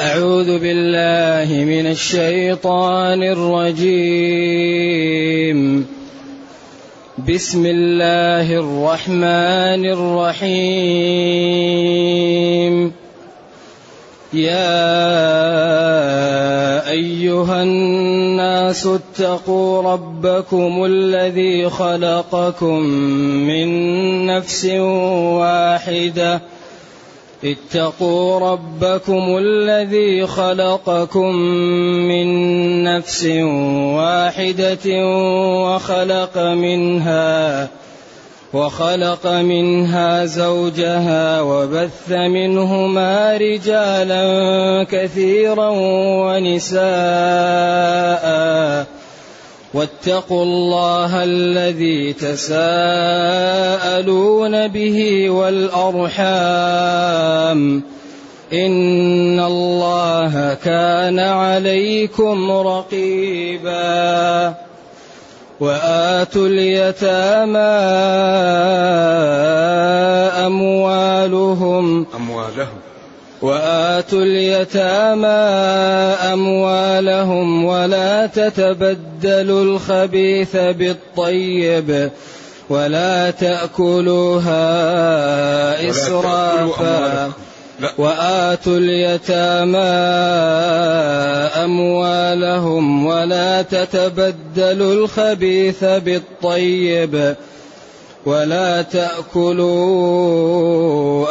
أعوذ بالله من الشيطان الرجيم. بسم الله الرحمن الرحيم. يا أيها الناس اتقوا ربكم الذي خلقكم من نفس واحدة اتقوا ربكم الذي خلقكم من نفس واحدة وخلق منها وخلق منها زوجها وبث منهما رجالا كثيرا ونساء واتقوا الله الذي تساءلون به والأرحام. إن الله كان عليكم رقيبا. وآتوا اليتامى أموالهم. أموالهم. وآتوا اليتامى أموالهم ولا تتبدلوا الخبيث بالطيب ولا تأكلوها إسرافا. وآتوا اليتامى أموالهم ولا تتبدلوا الخبيث بالطيب ولا تأكلوا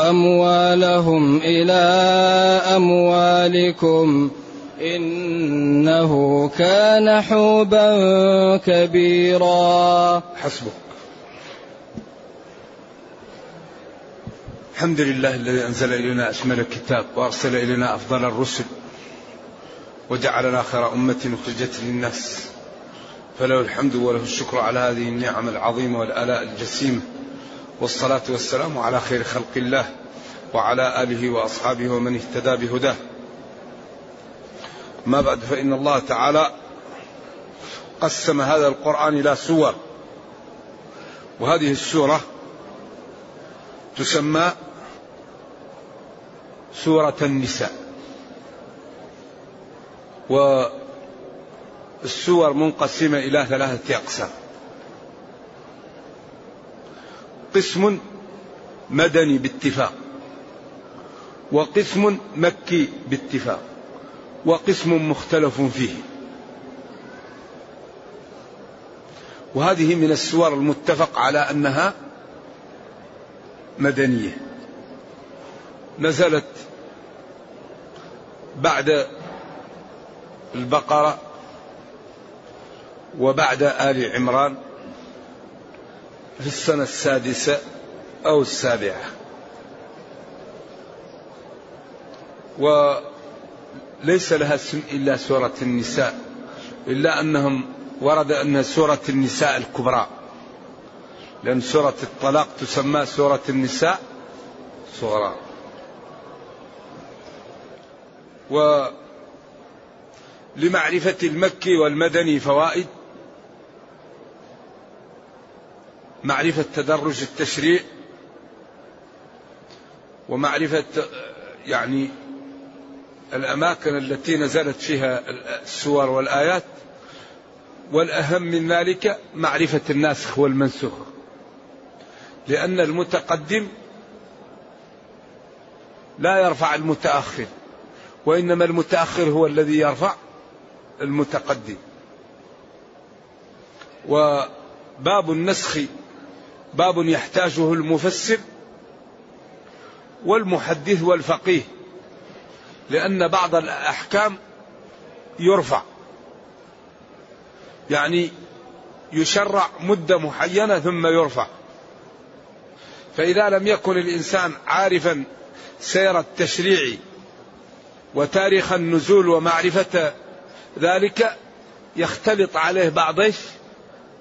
أموالهم إلى أموالكم إنه كان حوبا كبيرا. حسبك. الحمد لله الذي أنزل إلينا أشمل الكتاب وأرسل إلينا أفضل الرسل وجعلنا خير أمة أخرجت للناس. فله الحمد وله الشكر على هذه النعم العظيمة والآلاء الجسيمة. والصلاة والسلام على خير خلق الله وعلى آله وأصحابه ومن اهتدى بهداه. ما بعد فإن الله تعالى قسم هذا القرآن إلى سور. وهذه السورة تسمى سورة النساء. و السور منقسمة إلى ثلاثة أقسام. قسم مدني باتفاق وقسم مكي باتفاق وقسم مختلف فيه. وهذه من السور المتفق على أنها مدنية. نزلت بعد البقرة وبعد آل عمران في السنة السادسة أو السابعة. وليس لها اسم إلا سورة النساء إلا أنهم ورد أنها سورة النساء الكبرى لأن سورة الطلاق تسمى سورة النساء صغرى. ولمعرفة المكي والمدني فوائد معرفة تدرج التشريع ومعرفة يعني الأماكن التي نزلت فيها السور والآيات والأهم من ذلك معرفة الناسخ والمنسوخ. لأن المتقدم لا يرفع المتأخر وإنما المتأخر هو الذي يرفع المتقدم. وباب النسخ باب يحتاجه المفسر والمحدث والفقيه لأن بعض الأحكام يرفع يعني يشرع مدة معينة ثم يرفع. فإذا لم يكن الإنسان عارفا سير التشريع وتاريخ النزول ومعرفة ذلك يختلط عليه بعض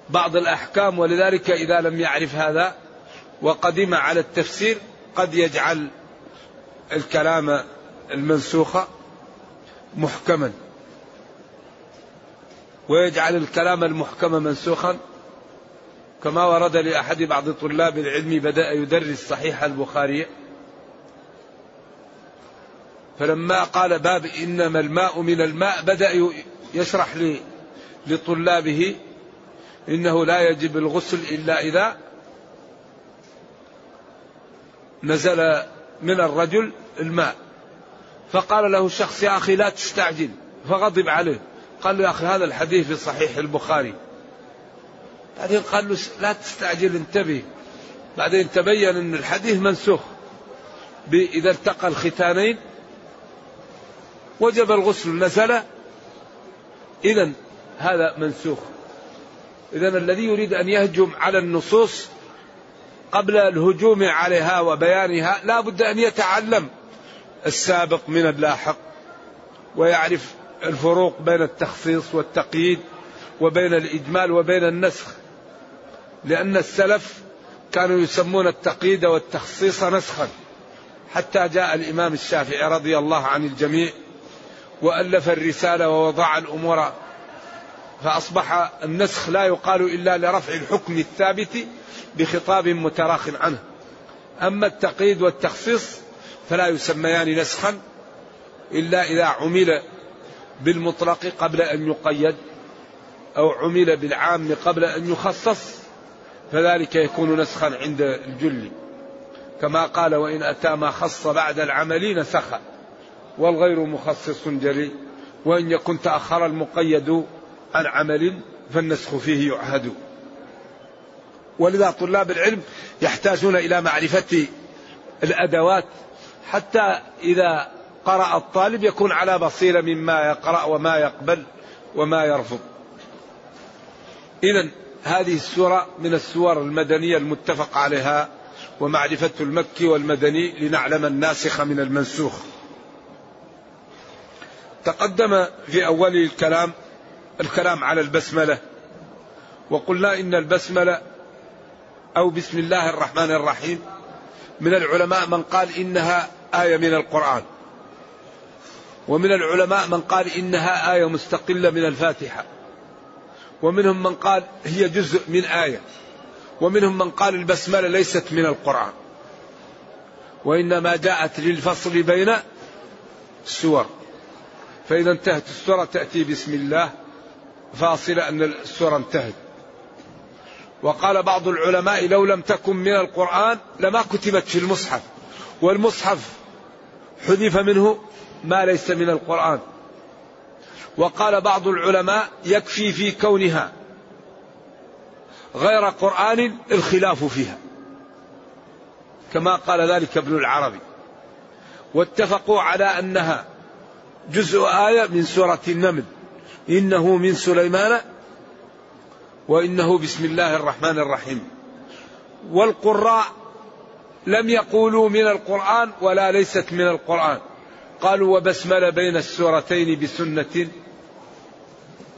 بعض الأحكام ولذلك إذا لم يعرف هذا وقدم على التفسير قد يجعل الكلام المنسوخ محكما. ويجعل الكلام المحكم منسوخا. كما ورد لأحد بعض طلاب العلم بدأ يدرس صحيح البخاري. فلما قال باب إنما الماء من الماء بدأ يشرح لطلابه إنه لا يجب الغسل إلا إذا نزل من الرجل الماء. فقال له شخص يا أخي لا تستعجل. فغضب عليه. قال له يا أخي هذا الحديث في صحيح البخاري. بعدين قال له لا تستعجل انتبه. بعدين تبين أن الحديث منسوخ. إذا التقى الختانين وجب الغسل نزل. إذا هذا منسوخ. إذا الذي يريد أن يهجم على النصوص قبل الهجوم عليها وبيانها لا بد أن يتعلم السابق من اللاحق ويعرف الفروق بين التخصيص والتقييد وبين الإجمال وبين النسخ لأن السلف كانوا يسمون التقييد والتخصيص نسخا حتى جاء الإمام الشافعي رضي الله عن الجميع وألف الرسالة ووضع الأمور فأصبح النسخ لا يقال إلا لرفع الحكم الثابت بخطاب متراخ عنه. أما التقييد والتخصيص فلا يسميان نسخا إلا إذا عمل بالمطلق قبل أن يقيد أو عمل بالعام قبل أن يخصص فذلك يكون نسخا عند الجل. كما قال وإن أتى ما خص بعد العمل نسخ. والغير مخصص جلي وإن يكن تأخر المقيد عن عمل فالنسخ فيه يعهد. ولذا طلاب العلم يحتاجون إلى معرفة الأدوات حتى إذا قرأ الطالب يكون على بصيرة مما يقرأ وما يقبل وما يرفض. إذا هذه السورة من السور المدنية المتفق عليها ومعرفة المكي والمدني لنعلم الناسخ من المنسوخ. تقدم في أول الكلام الكلام على البسملة. وقلنا إن البسملة أو بسم الله الرحمن الرحيم من العلماء من قال إنها آية من القرآن. ومن العلماء من قال إنها آية مستقلة من الفاتحة. ومنهم من قال هي جزء من آية. ومنهم من قال البسملة ليست من القرآن. وإنما جاءت للفصل بين السور. فإذا انتهت السورة تأتي بسم الله. فاصلة أن السورة انتهت. وقال بعض العلماء لو لم تكن من القرآن لما كتبت في المصحف. والمصحف حذف منه ما ليس من القرآن. وقال بعض العلماء يكفي في كونها غير قرآن الخلاف فيها. كما قال ذلك ابن العربي. واتفقوا على أنها جزء آية من سورة النمل. إنه من سليمان وإنه بسم الله الرحمن الرحيم. والقراء لم يقولوا من القرآن ولا ليست من القرآن. قالوا وبسمل بين السورتين بسنة.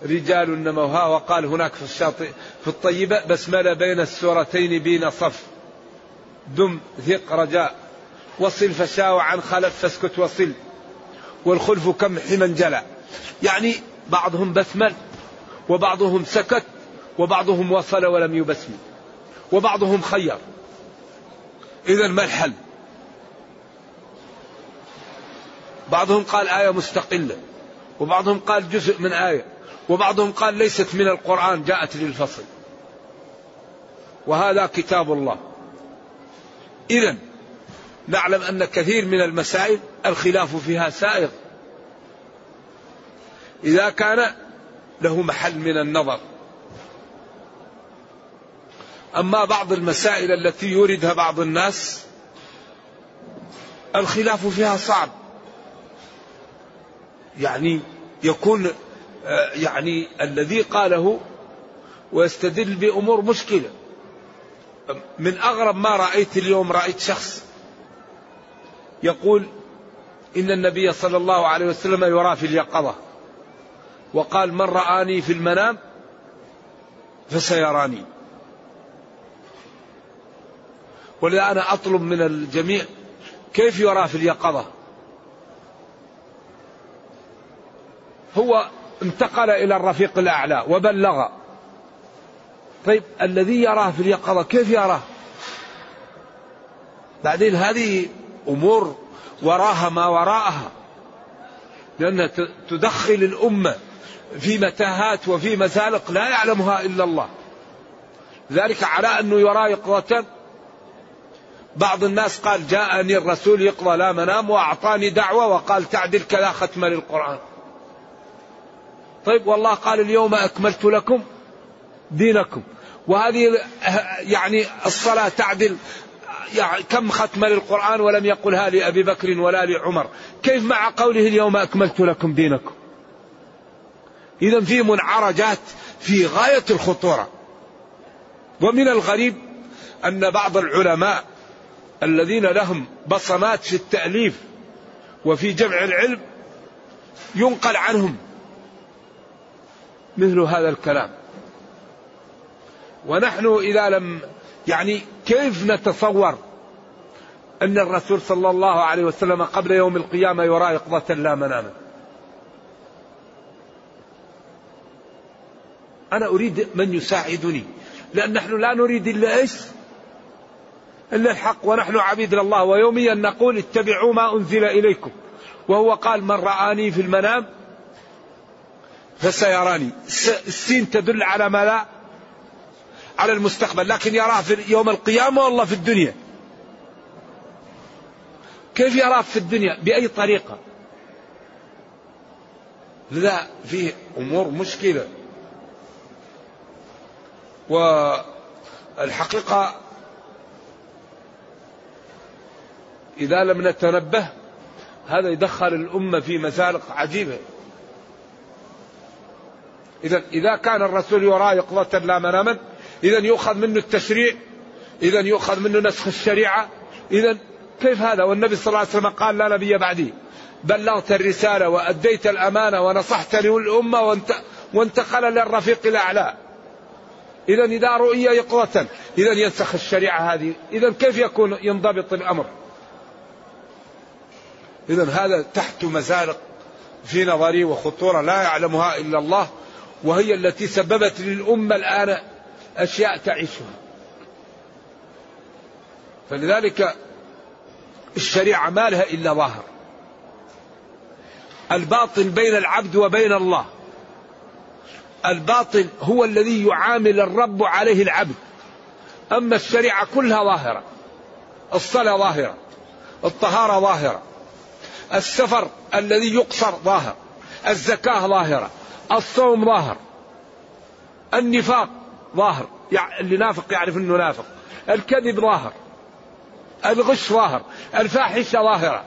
رجال نموها وقال هناك في الشاطئ في الطيبة بسمل بين السورتين بين صف. دم ثق رجاء. وصل فشاء عن خلف فاسكت وصل. والخلف كم حمن جلى يعني بعضهم بسمل وبعضهم سكت وبعضهم وصل ولم يبسمل وبعضهم خير. إذا ما الحل؟ بعضهم قال آية مستقلة وبعضهم قال جزء من آية وبعضهم قال ليست من القرآن جاءت للفصل. وهذا كتاب الله. إذا نعلم أن كثير من المسائل الخلاف فيها سائغ. إذا كان له محل من النظر. أما بعض المسائل التي يوردها بعض الناس الخلاف فيها صعب. يعني يكون آه، يعني الذي قاله ويستدل بأمور مشكلة. من أغرب ما رأيت اليوم رأيت شخص يقول إن النبي صلى الله عليه وسلم يرى في اليقظة. وقال من رآني في المنام فسيراني. ولذا أنا أطلب من الجميع كيف يرى في اليقظة؟ هو انتقل إلى الرفيق الأعلى وبلغ. طيب الذي يراه في اليقظة كيف يراه؟ بعدين هذه أمور وراها ما وراءها لأنها تدخل الأمة. في متاهات وفي مزالق لا يعلمها إلا الله. ذلك على أنه يرى يقظة. بعض الناس قال جاءني الرسول يقضى لا منام وأعطاني دعوة وقال تعدل كذا ختم للقرآن. طيب والله قال اليوم أكملت لكم دينكم. وهذه يعني الصلاة تعدل. يعني كم ختم للقرآن ولم يقلها لأبي بكر ولا لعمر. كيف مع قوله اليوم أكملت لكم دينكم؟ إذا في منعرجات في غاية الخطورة. ومن الغريب أن بعض العلماء الذين لهم بصمات في التأليف وفي جمع العلم ينقل عنهم مثل هذا الكلام. ونحن إذا لم يعني كيف نتصور أن الرسول صلى الله عليه وسلم قبل يوم القيامة يرى يقظة لا مناما أنا أريد من يساعدني. لأن نحن لا نريد إلا إيش؟ إلا الحق. ونحن عبيد الله. ويوميا نقول اتبعوا ما أنزل إليكم. وهو قال من رآني في المنام فسيراني. السين تدل على ما لا؟ على المستقبل. لكن يراه في يوم القيامة والله في الدنيا. كيف يراه في الدنيا؟ بأي طريقة؟ لذا فيه أمور مشكلة. والحقيقة إذا لم نتنبه هذا يدخل الأمة في مزالق عجيبة. إذا إذا كان الرسول يرى يقظة لا مناما إذا يؤخذ منه التشريع إذا يؤخذ منه نسخ الشريعة إذا كيف هذا؟ والنبي صلى الله عليه وسلم قال لا نبي بعدي بلغت الرسالة وأديت الأمانة ونصحت للأمة وانتقل للرفيق الأعلى. إذا إذا رؤي يقظة إذا ينسخ الشريعة هذه إذا كيف يكون ينضبط الأمر؟ إذا هذا تحت مزارق في نظري وخطورة لا يعلمها إلا الله وهي التي سببت للأمة الآن أشياء تعيشها. فلذلك الشريعة ما لها إلا ظاهر. الباطن بين العبد وبين الله. الباطن هو الذي يعامل الرب عليه العبد. أما الشريعة كلها ظاهرة. الصلاة ظاهرة. الطهارة ظاهرة. السفر الذي يقصر ظاهر. الزكاة ظاهرة. الصوم ظاهر. النفاق ظاهر. اللي نافق يعرف إنه نافق. الكذب ظاهر. الغش ظاهر. الفاحشة ظاهرة.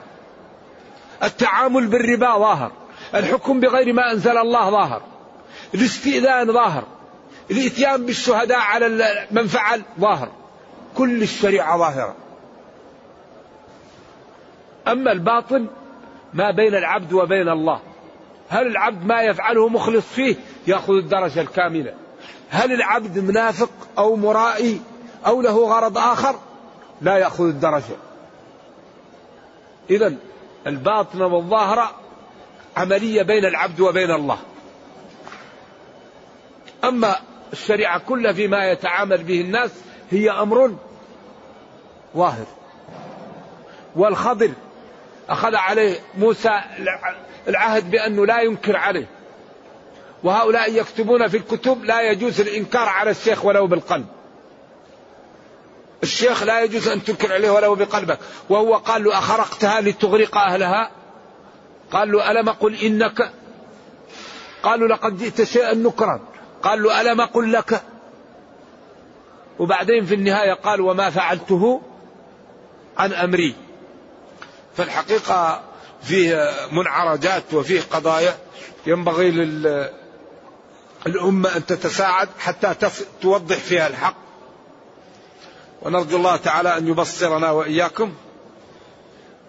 التعامل بالربا ظاهر. الحكم بغير ما أنزل الله ظاهر. الاستئذان ظاهر الإتيان بالشهداء على من فعل ظاهر كل الشريعة ظاهرة. أما الباطن ما بين العبد وبين الله هل العبد ما يفعله مخلص فيه يأخذ الدرجة الكاملة؟ هل العبد منافق أو مرائي أو له غرض آخر لا يأخذ الدرجة؟ إذا الباطن والظاهرة عملية بين العبد وبين الله. أما الشريعة كلها فيما يتعامل به الناس هي أمر ظاهر والخضر أخذ عليه موسى العهد بأنه لا ينكر عليه. وهؤلاء يكتبون في الكتب لا يجوز الإنكار على الشيخ ولو بالقلب. الشيخ لا يجوز أن تنكر عليه ولو بقلبك. وهو قال له أخرقتها لتغرق أهلها؟ قال له ألم أقل إنك؟ قالوا لقد جئت شيئا نكرا. قال له ألم أقل لك؟ وبعدين في النهاية قال وما فعلته عن أمري. فالحقيقة فيه منعرجات وفيه قضايا. ينبغي للأمة أن تتساعد حتى توضح فيها الحق. ونرجو الله تعالى أن يبصرنا وإياكم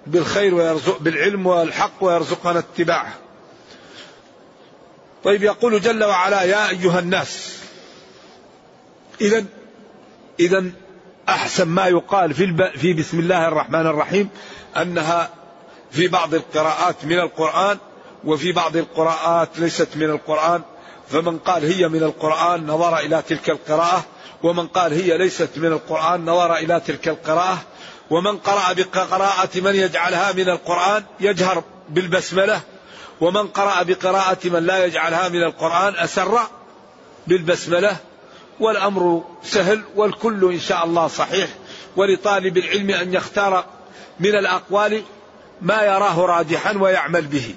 بالخير ويرزق بالعلم والحق ويرزقنا اتباعه. طيب يقول جل وعلا يا أيها الناس إذا إذا أحسن ما يقال في في بسم الله الرحمن الرحيم أنها في بعض القراءات من القرآن وفي بعض القراءات ليست من القرآن فمن قال هي من القرآن نظر إلى تلك القراءة ومن قال هي ليست من القرآن نظر إلى تلك القراءة ومن قرأ بقراءة من يجعلها من القرآن يجهر بالبسملة ومن قرأ بقراءة من لا يجعلها من القرآن أسر بالبسملة والأمر سهل والكل إن شاء الله صحيح ولطالب العلم أن يختار من الأقوال ما يراه راجحا ويعمل به.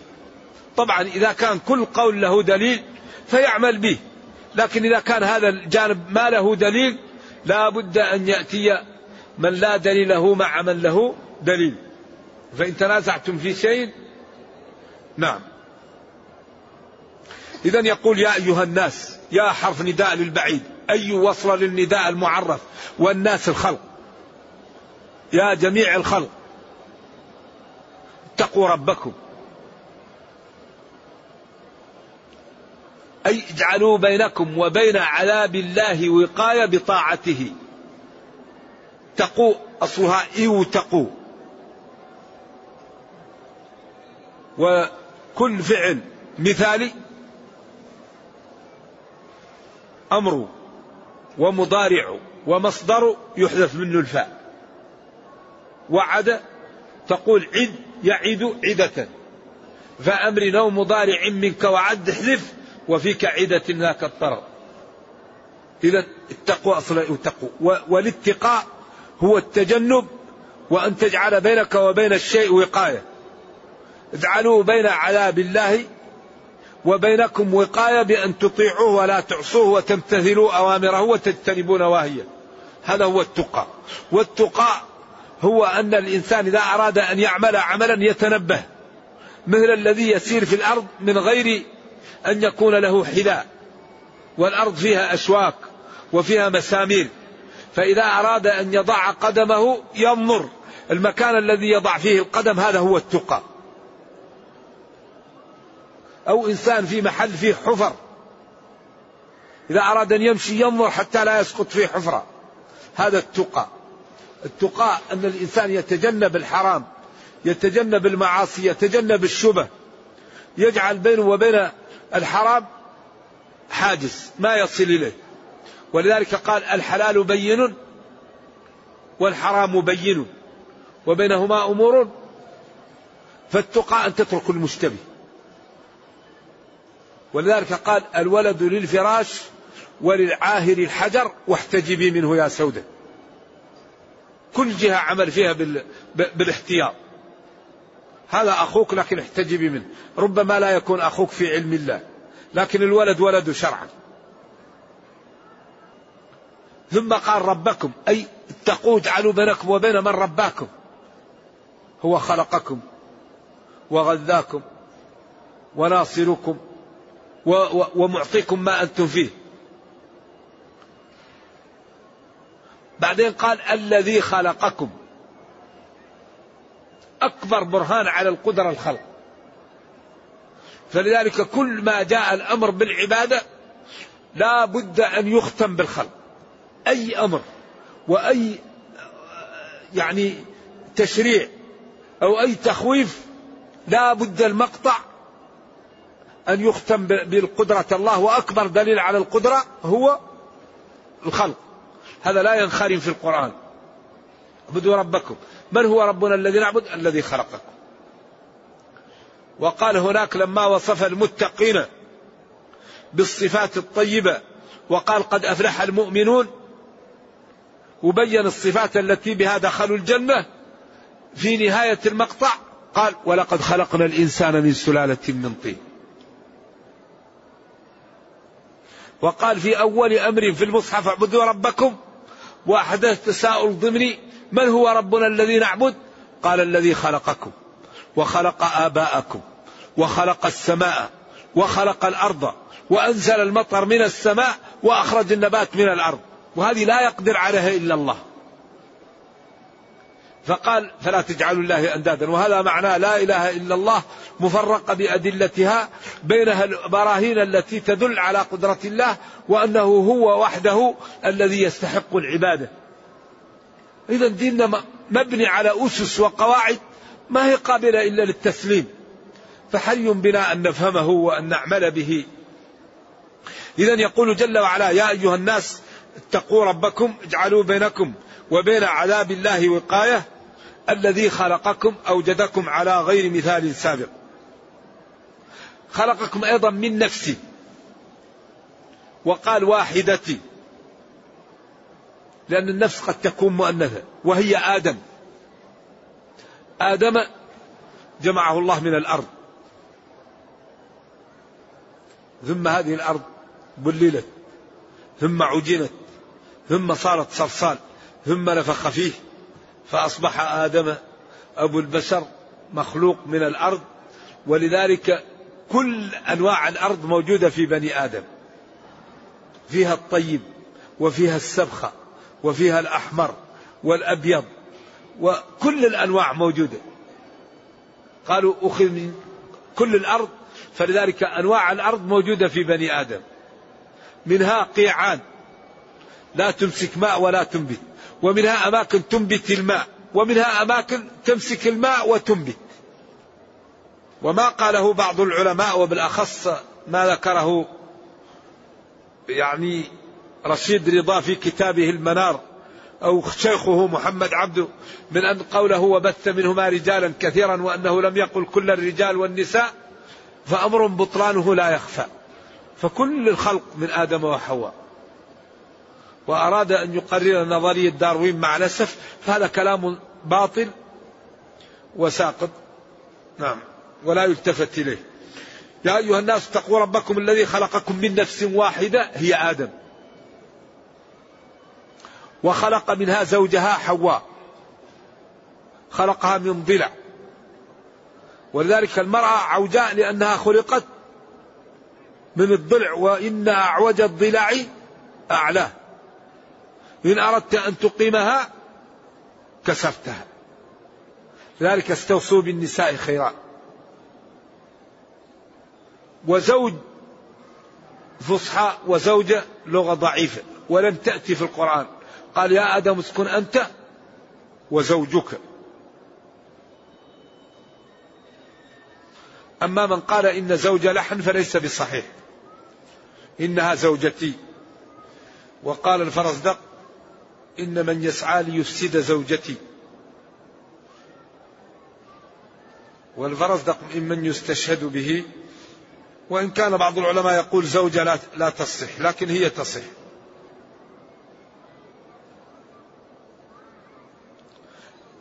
طبعا إذا كان كل قول له دليل فيعمل به لكن إذا كان هذا الجانب ما له دليل لا بد أن يأتي من لا دليل له مع من له دليل. فإن تنازعتم في شيء نعم. إذا يقول يا أيها الناس يا حرف نداء للبعيد أي وصل للنداء المعرف؟ والناس الخلق. يا جميع الخلق. اتقوا ربكم. أي اجعلوا بينكم وبين عذاب الله وقاية بطاعته. تقوا أصلها إيو تقوا وكل فعل مثالي. أمر ومضارع ومصدر يحذف منه الفاء. وعد تقول عد يعد عدة. فأمر نوم مضارع منك وعد احذف وفيك عدة ذاك الطرف إذا اتقوا أصلا اتقوا. والاتقاء هو التجنب وأن تجعل بينك وبين الشيء وقاية. اجعلوا بين عذاب الله وبينكم وقاية بأن تطيعوه ولا تعصوه وتمتثلوا أوامره وتجتنبوا نواهيه. هذا هو التقى. والتقى هو أن الإنسان إذا أراد أن يعمل عملا يتنبه. مثل الذي يسير في الأرض من غير أن يكون له حذاء. والأرض فيها أشواك وفيها مسامير. فإذا أراد أن يضع قدمه ينظر. المكان الذي يضع فيه القدم هذا هو التقى. أو إنسان في محل فيه حفر. إذا أراد أن يمشي ينظر حتى لا يسقط في حفرة. هذا التقى. التقى أن الإنسان يتجنب الحرام يتجنب المعاصي يتجنب الشبه. يجعل بينه وبين الحرام حاجز ما يصل إليه. ولذلك قال الحلال بين والحرام بين وبينهما أمور. فالتقى أن تترك المشتبه. ولذلك قال الولد للفراش وللعاهر الحجر واحتجبي منه يا سودة. كل جهة عمل فيها بالاحتياط. هذا أخوك لكن احتجبي منه. ربما لا يكون أخوك في علم الله لكن الولد ولد شرعا. ثم قال ربكم أي اتقوا اجعلوا بينكم وبين من رباكم. هو خلقكم وغذاكم وناصركم ومعطيكم ما أنتم فيه. بعدين قال الذي خلقكم. أكبر برهان على القدرة الخلق. فلذلك كل ما جاء الأمر بالعبادة لا بد أن يختم بالخلق. أي أمر وأي يعني تشريع أو أي تخويف لا بد المقطع أن يختم بالقدرة. الله وأكبر دليل على القدرة هو الخلق. هذا لا ينخرم في القرآن. اعبدوا ربكم. من هو ربنا الذي نعبد؟ الذي خلقكم. وقال هناك لما وصف المتقين بالصفات الطيبة وقال قد أفلح المؤمنون وبين الصفات التي بها دخلوا الجنة في نهاية المقطع قال ولقد خلقنا الإنسان من سلالة من طين. وقال في أول أمر في المصحف اعبدوا ربكم. وأحدث تساؤل ضمني من هو ربنا الذي نعبد؟ قال الذي خلقكم وخلق آباءكم وخلق السماء وخلق الأرض وأنزل المطر من السماء وأخرج النبات من الأرض. وهذه لا يقدر عليها إلا الله. فقال فلا تجعلوا الله أندادا. وهذا معناه لا إله إلا الله مفرقة بأدلتها بينها البراهين التي تدل على قدرة الله وأنه هو وحده الذي يستحق العبادة. إذا ديننا مبني على أسس وقواعد ما هي قابلة إلا للتسليم. فحري بنا أن نفهمه وأن نعمل به. إذا يقول جل وعلا يا أيها الناس اتقوا ربكم اجعلوا بينكم وبين عذاب الله وقاية. الذي خلقكم أوجدكم على غير مثال سابق. خلقكم أيضا من نفس وقال واحدة لأن النفس قد تكون مؤنثة. وهي آدم. آدم جمعه الله من الأرض. ثم هذه الأرض بللت. ثم عجنت. ثم صارت صلصال ثم نفخ فيه. فأصبح آدم أبو البشر مخلوق من الأرض ولذلك كل أنواع الأرض موجودة في بني آدم. فيها الطيب وفيها السبخة وفيها الأحمر والأبيض وكل الأنواع موجودة. قالوا أخذ من كل الأرض فلذلك أنواع الأرض موجودة في بني آدم. منها قيعان. لا تمسك ماء ولا تنبت. ومنها أماكن تنبت الماء. ومنها أماكن تمسك الماء وتنبت. وما قاله بعض العلماء وبالأخص ما ذكره يعني رشيد رضا في كتابه المنار أو شيخه محمد عبده من أن قوله وبث منهما رجالا كثيرا وأنه لم يقل كل الرجال والنساء فأمر بطلانه لا يخفى. فكل الخلق من آدم وحواء. وأراد أن يقرر نظرية داروين مع الأسف فهذا كلام باطل وساقط. نعم ولا يلتفت إليه. يا أيها الناس اتقوا ربكم الذي خلقكم من نفس واحدة هي آدم. وخلق منها زوجها حواء. خلقها من ضلع. ولذلك المرأة عوجاء لأنها خلقت من الضلع وإن أعوج الضلع أعلاه. إن أردت أن تقيمها كسرتها. لذلك استوصوا بالنساء خيرا. وزوج فصحى وزوجة لغة ضعيفة ولم تأتي في القرآن. قال يا آدم اسكن أنت وزوجك. أما من قال إن زوج لحن فليس بصحيح. إنها زوجتي. وقال الفرزدق إن من يسعى ليفسد زوجتي. والفرزدق ممن يستشهد به. وإن كان بعض العلماء يقول زوجة لا, لا تصح لكن هي تصح.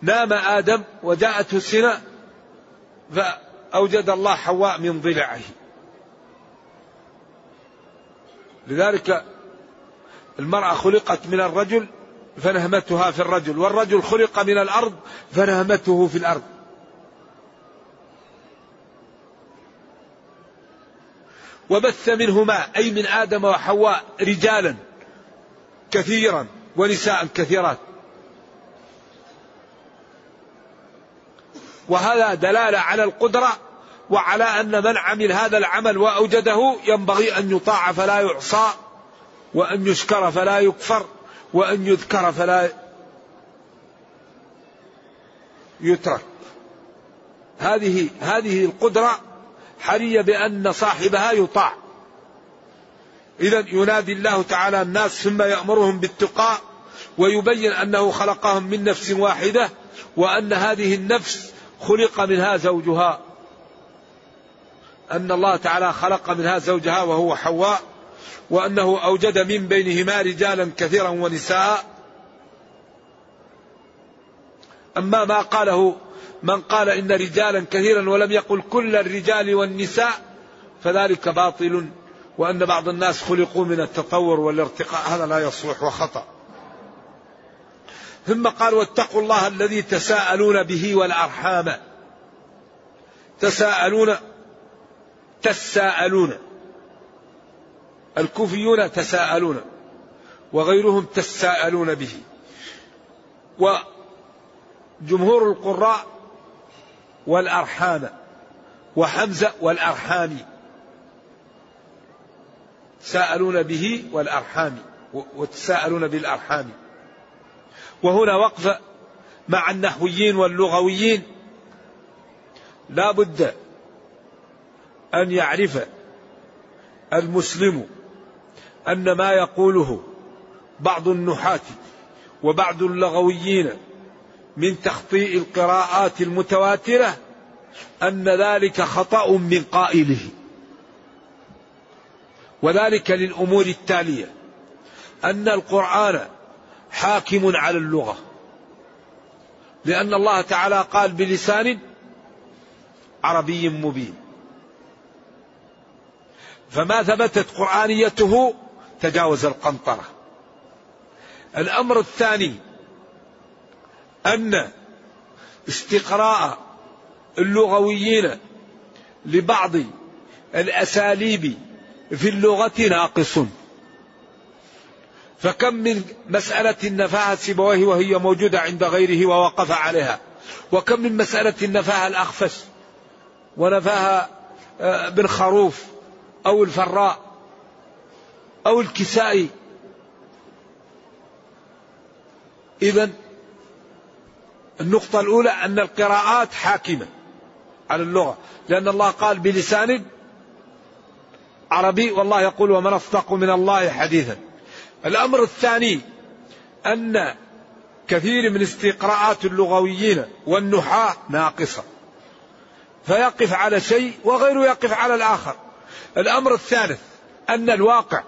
نام آدم وجاءته سنة فأوجد الله حواء من ضلعه. لذلك المرأة خلقت من الرجل فنهمتها في الرجل والرجل خلق من الأرض فنهمته في الأرض. وبث منهما أي من آدم وحواء رجالا كثيرا ونساء كثيرات. وهذا دلالة على القدرة وعلى أن من عمل هذا العمل وأوجده ينبغي أن يطاع فلا يعصى وأن يشكر فلا يكفر. وأن يذكر فلا يترك. هذه هذه القدرة حري بأن صاحبها يطاع. إذا ينادي الله تعالى الناس ثم يأمرهم بالتقاء ويبين أنه خلقهم من نفس واحدة وأن هذه النفس خلق منها زوجها. أن الله تعالى خلق منها زوجها وهو حواء. وأنه أوجد من بينهما رجالا كثيرا ونساء. أما ما قاله من قال إن رجالا كثيرا ولم يقل كل الرجال والنساء فذلك باطل وأن بعض الناس خلقوا من التطور والارتقاء. هذا لا يصلح وخطأ. ثم قال واتقوا الله الذي تساءلون به والأرحام. تساءلون تساءلون. الكوفيون تساءلون وغيرهم تساءلون به. وجمهور القراء والأرحام وحمزة والأرحام تساءلون به والأرحام وتساءلون بالأرحام. وهنا وقف مع النحويين واللغويين. لا بد أن يعرف المسلم أن ما يقوله بعض النحاة وبعض اللغويين من تخطيء القراءات المتواترة أن ذلك خطأ من قائله. وذلك للأمور التالية. أن القرآن حاكم على اللغة. لأن الله تعالى قال بلسان عربي مبين. فما ثبتت قرآنيته تجاوز القنطرة. الأمر الثاني أن استقراء اللغويين لبعض الأساليب في اللغة ناقص. فكم من مسألة نفاها سيبويه وهي موجودة عند غيره ووقف عليها. وكم من مسألة نفاها الأخفش ونفاها آه، بن خروف أو الفراء. أو الكسائي إذا النقطة الأولى أن القراءات حاكمة على اللغة لأن الله قال بلسان عربي والله يقول ومن أصدق من الله حديثا. الأمر الثاني أن كثير من استقراءات اللغويين والنحاة ناقصة. فيقف على شيء وغيره يقف على الآخر. الأمر الثالث أن الواقع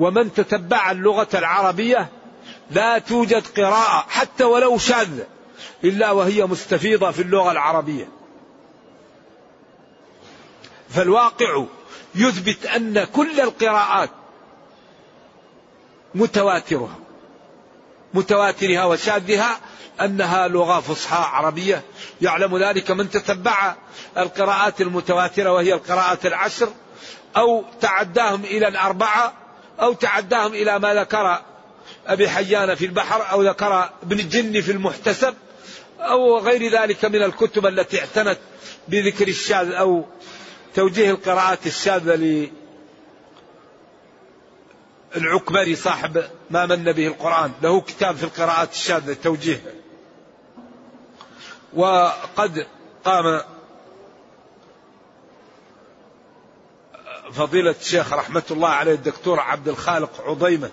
ومن تتبع اللغة العربية لا توجد قراءة حتى ولو شاذة إلا وهي مستفيضة في اللغة العربية. فالواقع يثبت أن كل القراءات متواترها متواترها وشاذها أنها لغة فصحى عربية. يعلم ذلك من تتبع القراءات المتواترة وهي القراءات العشر أو تعداهم إلى الأربعة أو تعداهم إلى ما ذكر أبي حيان في البحر أو ذكر ابن الجن في المحتسب أو غير ذلك من الكتب التي اعتنت بذكر الشاذ أو توجيه القراءات الشاذة العكبري صاحب ما من به القرآن. له كتاب في القراءات الشاذة توجيه. وقد قام فضيلة الشيخ رحمة الله عليه الدكتور عبد الخالق عضيمة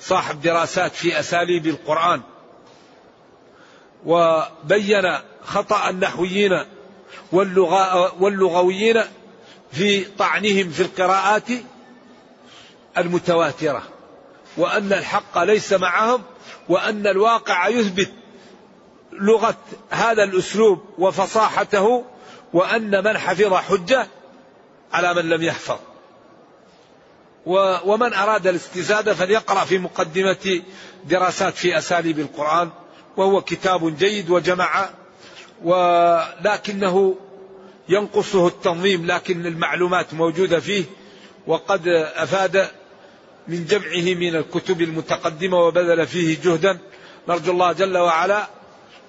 صاحب دراسات في أساليب القرآن وبين خطأ النحويين واللغويين في طعنهم في القراءات المتواترة وأن الحق ليس معهم وأن الواقع يثبت لغة هذا الأسلوب وفصاحته وأن من حفظ حجة على من لم يحفظ. ومن أراد الاستزادة فليقرأ في مقدمة دراسات في أساليب القرآن وهو كتاب جيد وجمع ولكنه ينقصه التنظيم لكن المعلومات موجودة فيه وقد أفاد من جمعه من الكتب المتقدمة وبذل فيه جهدا. نرجو الله جل وعلا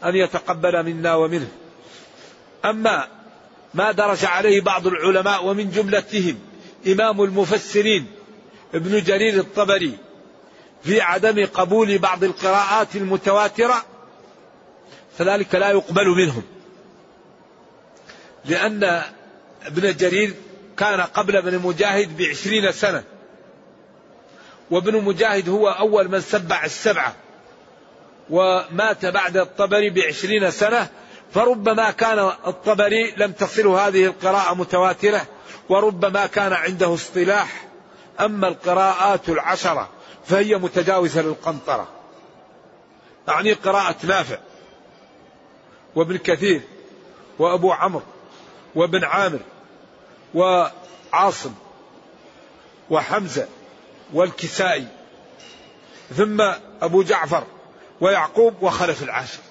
أن يتقبل منا ومنه. أما ما درج عليه بعض العلماء ومن جملتهم إمام المفسرين ابن جرير الطبري في عدم قبول بعض القراءات المتواترة فذلك لا يقبل منهم. لأن ابن جرير كان قبل ابن مجاهد بعشرين سنة وابن مجاهد هو أول من سبع السبعة ومات بعد الطبري بعشرين سنة فربما كان الطبري لم تصله هذه القراءة متواترة وربما كان عنده اصطلاح. أما القراءات العشرة فهي متجاوزة للقنطرة. أعني قراءة نافع. وابن كثير وأبو عمرو وابن عامر وعاصم وحمزة والكسائي ثم أبو جعفر ويعقوب وخلف العاشر.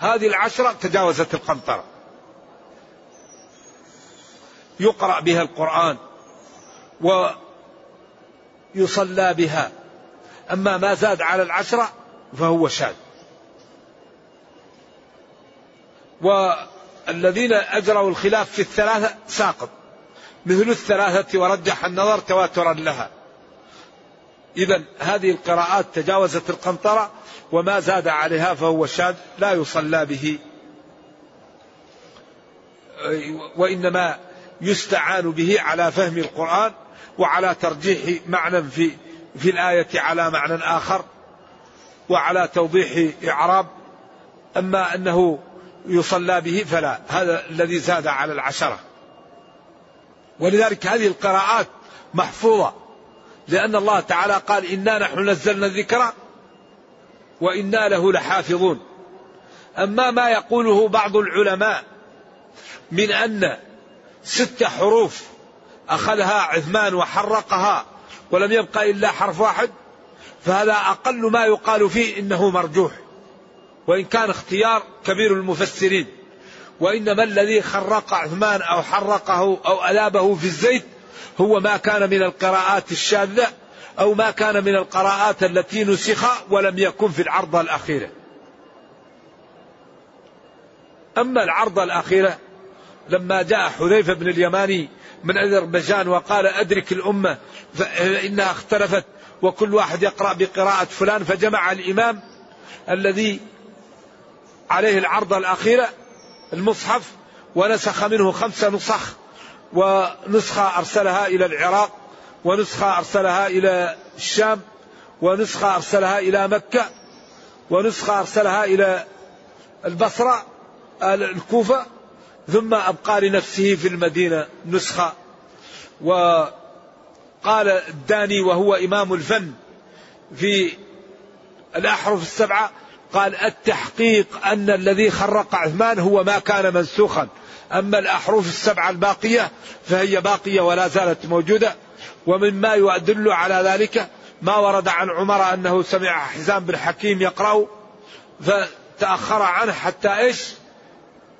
هذه العشرة تجاوزت القنطرة. يقرأ بها القرآن ويصلى بها. أما ما زاد على العشرة فهو شاذ. والذين أجروا الخلاف في الثلاثة ساقط. مثل الثلاثة ورجح النظر تواترا لها. إذا هذه القراءات تجاوزت القنطرة وما زاد عليها فهو شاذ لا يصلى به. وإنما يستعان به على فهم القرآن وعلى ترجيح معنى في في الآية على معنى آخر وعلى توضيح إعراب. أما أنه يصلى به فلا هذا الذي زاد على العشرة. ولذلك هذه القراءات محفوظة لأن الله تعالى قال إنا نحن نزلنا الذكر وإنا له لحافظون. أما ما يقوله بعض العلماء من أن ست حروف أخذها عثمان وحرقها ولم يبقى إلا حرف واحد فهذا أقل ما يقال فيه إنه مرجوح. وإن كان اختيار كبير المفسرين. وإنما الذي خرق عثمان أو حرقه أو ألابه في الزيت هو ما كان من القراءات الشاذة أو ما كان من القراءات التي نسخ ولم يكن في العرضة الأخيرة. أما العرضة الأخيرة لما جاء حذيفة بن اليماني من أذربيجان وقال أدرك الأمة فإنها اختلفت وكل واحد يقرأ بقراءة فلان فجمع الإمام الذي عليه العرضة الأخيرة المصحف ونسخ منه خمس نسخ ونسخة أرسلها إلى العراق. ونسخة أرسلها إلى الشام ونسخة أرسلها إلى مكة ونسخة أرسلها إلى البصرة الكوفة ثم أبقى لنفسه في المدينة نسخة. وقال الداني وهو إمام الفن في الأحرف السبعة قال التحقيق أن الذي خرق عثمان هو ما كان منسوخا. أما الأحرف السبعة الباقية فهي باقية ولا زالت موجودة. ومما يدل على ذلك ما ورد عن عمر أنه سمع حزام بن حكيم يقرأ فتأخر عنه حتى إيش؟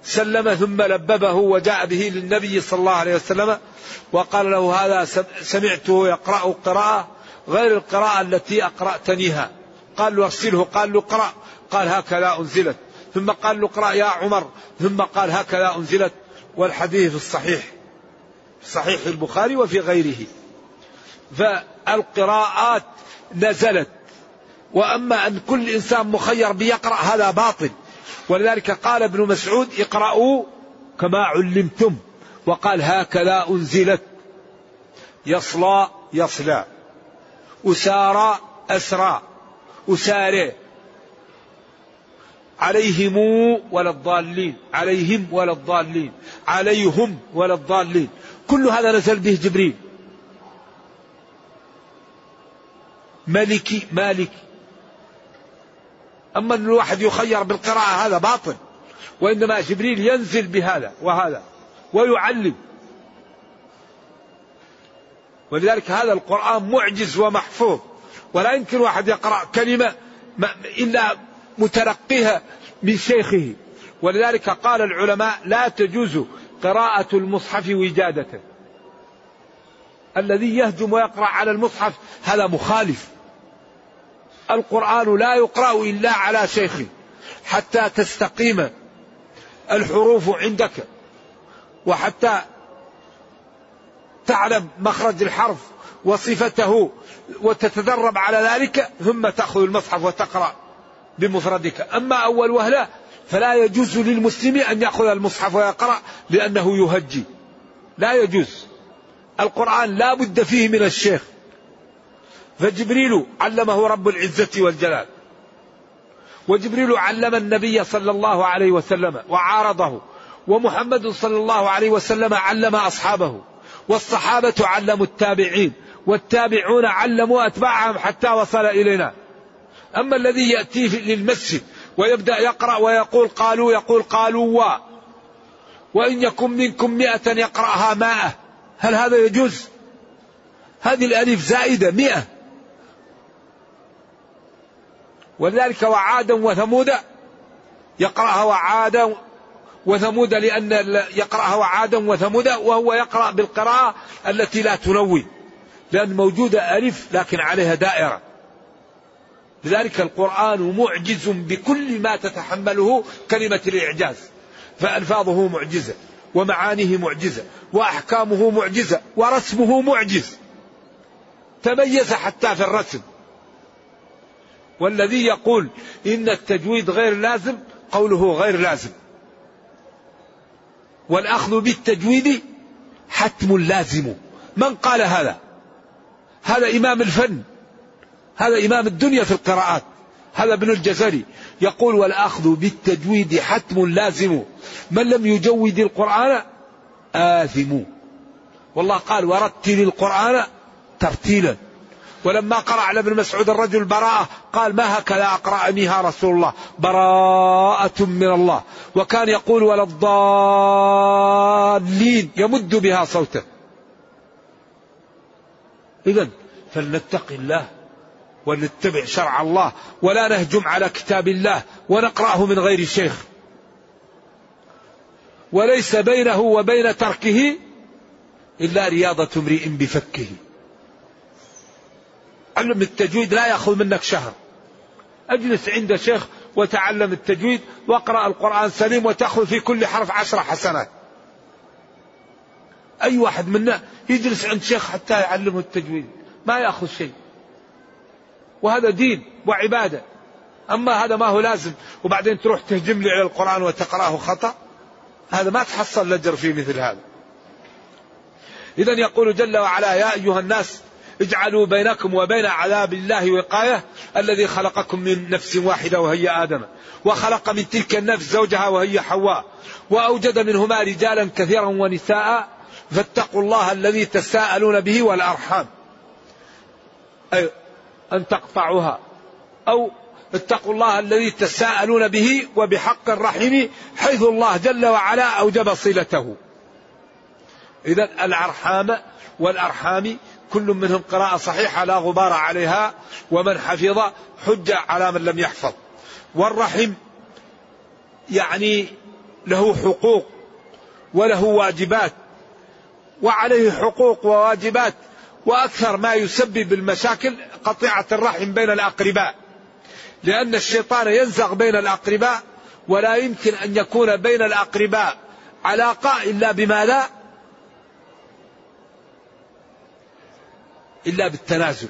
سلم ثم لببه وجاء به للنبي صلى الله عليه وسلم وقال له هذا سمعته يقرأ قراءة غير القراءة التي أقرأتنيها. قال له ارسله قال له اقرأ. قال هكذا أنزلت. ثم قال له اقرأ يا عمر. ثم قال هكذا أنزلت. والحديث الصحيح صحيح البخاري وفي غيره. فالقراءات نزلت. وأما أن كل إنسان مخير بيقرأ هذا باطل. ولذلك قال ابن مسعود اقرأوا كما علمتم. وقال هكذا أنزلت. يصلى يصلى. أسارى أسرى. أساري عليهم ولا الضالين. عليهم ولا الضالين. عليهم ولا الضالين. كل هذا نزل به جبريل. ملكي مالك. أما أن الواحد يخير بالقراءة هذا باطل وإنما جبريل ينزل بهذا وهذا ويعلم. ولذلك هذا القرآن معجز ومحفوظ. ولا يمكن واحد يقرأ كلمة إلا متلقيها من شيخه. ولذلك قال العلماء لا تجوز قراءة المصحف وجادة الذي يهجم ويقرأ على المصحف هذا مخالف. القرآن لا يقرأ إلا على شيخ حتى تستقيم الحروف عندك وحتى تعلم مخرج الحرف وصفته وتتدرب على ذلك ثم تأخذ المصحف وتقرأ بمفردك. أما أول وهلة فلا يجوز للمسلم أن يأخذ المصحف ويقرأ لأنه يهجي. لا يجوز. القرآن لا بد فيه من الشيخ. فجبريل علمه رب العزة والجلال. وجبريل علم النبي صلى الله عليه وسلم وعارضه. ومحمد صلى الله عليه وسلم علم أصحابه. والصحابة علموا التابعين. والتابعون علموا أتباعهم حتى وصل إلينا. أما الذي يأتي للمسجد ويبدأ يقرأ ويقول قالوا يقول قالوا و. وإن يكن منكم مئة يقرأها ماء هل هذا يجوز؟ هذه الألف زائدة مئة. ولذلك وعادا وثمود يقرأها وعادا وثمود لأن يقرأها وعادا وثمود وهو يقرأ بالقراءة التي لا تنوي. لأن موجودة ألف لكن عليها دائرة. لذلك القرآن معجز بكل ما تتحمله كلمة الإعجاز. فألفاظه معجزة ومعانيه معجزة وأحكامه معجزة ورسمه معجز. تميز حتى في الرسم. والذي يقول إن التجويد غير لازم قوله غير لازم. والأخذ بالتجويد حتم لازم. من قال هذا؟ هذا إمام الفن. هذا إمام الدنيا في القراءات. هذا ابن الجزري يقول والأخذ بالتجويد حتم لازم. من لم يجود القرآن؟ آثم. والله قال ورتل القرآن ترتيلا. ولما قرأ على ابن مسعود الرجل براءة قال ما هكذا أقرأنيها رسول الله؟ براءة من الله. وكان يقول ولا الضالين يمد بها صوته. إذا فلنتق الله ونتبع شرع الله ولا نهجم على كتاب الله ونقرأه من غير شيخ. وليس بينه وبين تركه إلا رياضة امرئ بفكه. علم التجويد لا يأخذ منك شهر. اجلس عند شيخ وتعلم التجويد واقرأ القرآن سليم وتأخذ في كل حرف عشر حسنات. أي واحد منا يجلس عند شيخ حتى يعلمه التجويد. ما يأخذ شيء. وهذا دين وعبادة. أما هذا ما هو لازم. وبعدين تروح تهجم لي على القرآن وتقرأه خطأ. هذا ما تحصل الأجر في مثل هذا. إذا يقول جل وعلا يا أيها الناس اجعلوا بينكم وبين عذاب الله وقاية الذي خلقكم من نفس واحدة وهي آدم وخلق من تلك النفس زوجها وهي حواء وأوجد منهما رجالا كثيرا ونساء فاتقوا الله الذي تساءلون به والأرحام. أي أن تقطعوها. أو اتقوا الله الذي تساءلون به وبحق الرحم حيث الله جل وعلا أوجب صلته. إذا الأرحام والأرحام كل منهم قراءة صحيحة لا غبار عليها ومن حفظ حجة على من لم يحفظ. والرحم يعني له حقوق وله واجبات وعليه حقوق وواجبات وأكثر ما يسبب المشاكل قطيعة الرحم بين الأقرباء. لأن الشيطان ينزغ بين الأقرباء ولا يمكن أن يكون بين الأقرباء علاقة إلا بما لا إلا بالتنازل.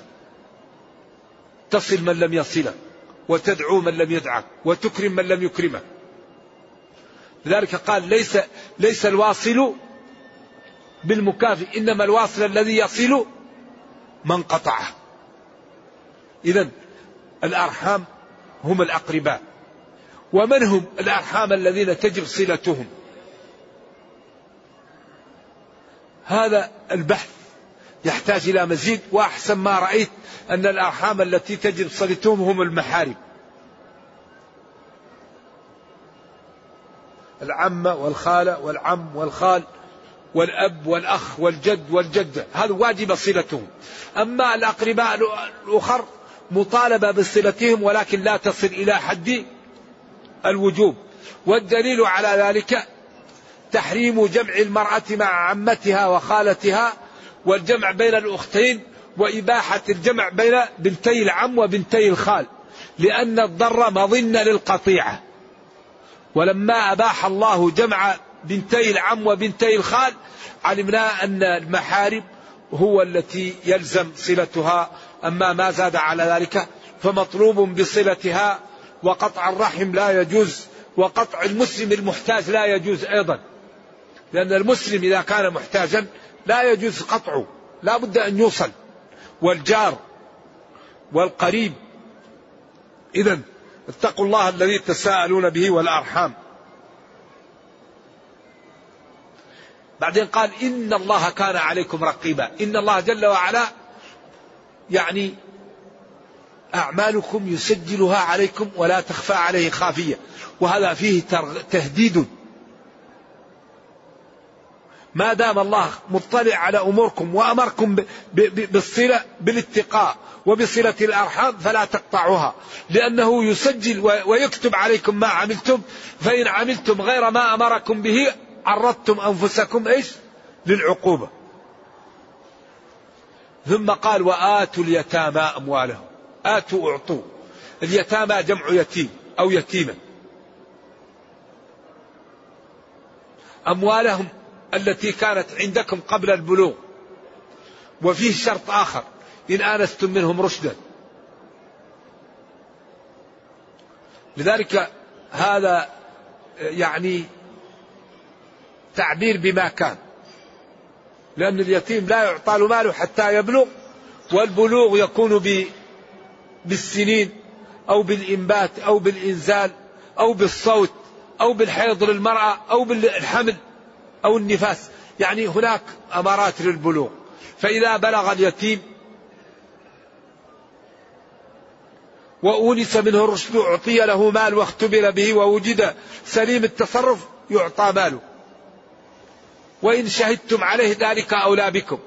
تصل من لم يصلك وتدعو من لم يدعك وتكرم من لم يكرمك لذلك قال ليس ليس الواصل بالمكافئ إنما الواصل الذي يصل من قطعه. اذا الأرحام هم الأقرباء ومن هم الأرحام الذين تجب صلتهم؟ هذا البحث يحتاج إلى مزيد وأحسن ما رأيت أن الأرحام التي تجب صلتهم هم المحارم العمة والخالة والعم والخال والأب والأخ والجد والجدة هذا واجب صلتهم. أما الأقرباء الأخر مطالبة بصلتهم ولكن لا تصل إلى حد الوجوب. والدليل على ذلك تحريم جمع المرأة مع عمتها وخالتها والجمع بين الأختين وإباحة الجمع بين بنتي العم وبنتي الخال لأن الضر مظنة للقطيعة. ولما أباح الله جمع بنتي العم وبنتي الخال علمنا أن المحارم هو التي يلزم صلتها. أما ما زاد على ذلك فمطلوب بصلتها وقطع الرحم لا يجوز وقطع المسلم المحتاج لا يجوز أيضا. لأن المسلم إذا كان محتاجا لا يجوز قطعه لا بد أن يوصل. والجار والقريب. إذا اتقوا الله الذي تساءلون به والأرحام. بعدين قال إن الله كان عليكم رقيبا. إن الله جل وعلا يعني أعمالكم يسجلها عليكم ولا تخفى عليه خافية. وهذا فيه تهديد. ما دام الله مطلع على أموركم وأمركم بالصلة بالاتقاء وبصلة الأرحام فلا تقطعوها. لأنه يسجل ويكتب عليكم ما عملتم فإن عملتم غير ما أمركم به عرضتم أنفسكم إيش؟ للعقوبة. ثم قال وآتوا اليتامى أموالهم. آتوا أعطوا. اليتامى جمع يتيم أو يتيمة. أموالهم التي كانت عندكم قبل البلوغ. وفيه شرط آخر إن آنستم منهم رشدا. لذلك هذا يعني تعبير بما كان. لأن اليتيم لا يعطى له ماله حتى يبلغ والبلوغ يكون بالسنين أو بالإنبات أو بالإنزال أو بالصوت أو بالحيض للمرأة أو بالحمل. أو النفاس. يعني هناك أمارات للبلوغ. فإذا بلغ اليتيم وأونس منه الرشد أعطي له مال واختبر به ووجد سليم التصرف يعطى ماله. وإن شهدتم عليه ذلك أولى بكم.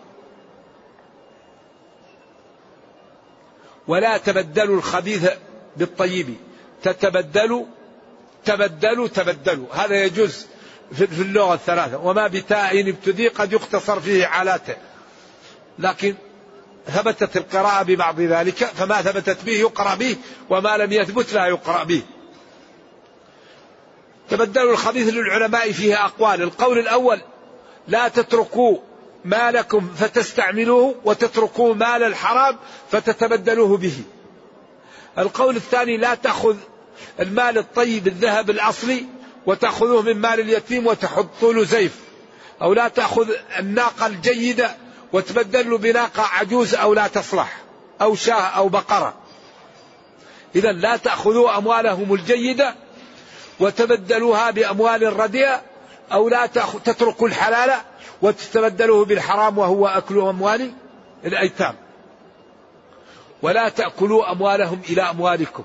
ولا تبدلوا الخبيث بالطيب. تتبدلوا تبدلوا تبدلوا. هذا يجوز. في اللغة الثلاثة. وما بتاء ابتدي قد يختصر فيه علاته لكن ثبتت القراءة ببعض ذلك فما ثبتت به يقرأ به وما لم يثبت لا يقرأ به. تبدلوا الخبيث للعلماء فيه أقوال. القول الأول لا تتركوا مالكم فتستعملوه وتتركوا مال الحرام فتتبدلوه به. القول الثاني لا تأخذ المال الطيب الذهب الأصلي وتأخذوه من مال اليتيم وتحطوا له زيف. أو لا تأخذ الناقة الجيدة وتبدل له بناقة عجوز أو لا تصلح. أو شاة أو بقرة. إذا لا تأخذوا أموالهم الجيدة وتبدلوها بأموال رديئة. أو لا تتركوا الحلال وتتبدلوه بالحرام وهو أكل أموال الأيتام. ولا تأكلوا أموالهم إلى أموالكم.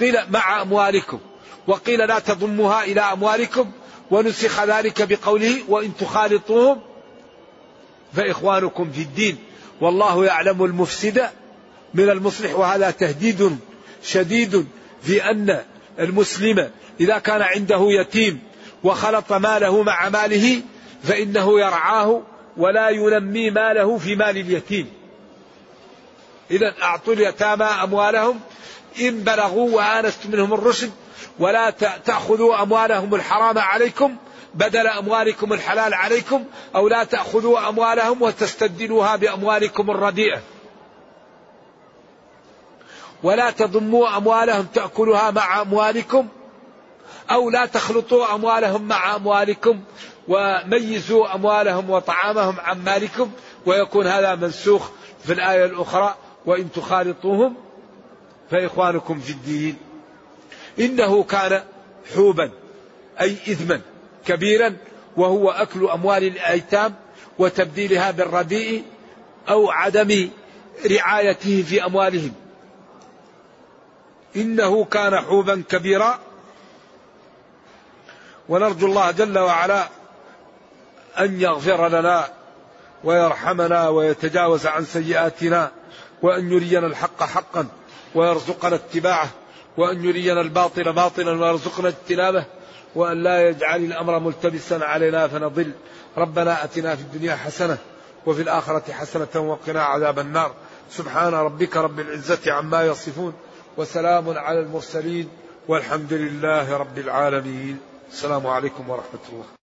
قيل مع أموالكم. وقيل لا تضموها إلى أموالكم ونسخ ذلك بقوله وإن تخالطوهم فإخوانكم في الدين. والله يعلم المفسد من المصلح وهذا تهديد شديد في أن المسلم إذا كان عنده يتيم وخلط ماله مع ماله فإنه يرعاه ولا ينمي ماله في مال اليتيم. إذا أعطوا اليتامى أموالهم. إن بلغوا وآنستم منهم الرشد ولا تأخذوا أموالهم الحرام عليكم بدل أموالكم الحلال عليكم أو لا تأخذوا أموالهم وتستبدلوها بأموالكم الرديئة. ولا تضموا أموالهم تأكلها مع أموالكم أو لا تخلطوا أموالهم مع أموالكم وميزوا أموالهم وطعامهم عن مالكم ويكون هذا منسوخ في الآية الأخرى. وإن تخالطوهم فإخوانكم في الدين. إنه كان حوبا أي إثما كبيرا وهو أكل أموال الأيتام وتبديلها بالرديء أو عدم رعايته في أموالهم. إنه كان حوبا كبيرا. ونرجو الله جل وعلا أن يغفر لنا ويرحمنا ويتجاوز عن سيئاتنا وأن يرينا الحق حقا ويرزقنا اتباعه. وأن يرينا الباطل باطلا ويرزقنا اجتنابه وأن لا يجعل الأمر ملتبسا علينا فنضل. ربنا أتنا في الدنيا حسنة وفي الآخرة حسنة وقنا عذاب النار. سبحان ربك رب العزة عما يصفون وسلام على المرسلين والحمد لله رب العالمين. السلام عليكم ورحمة الله.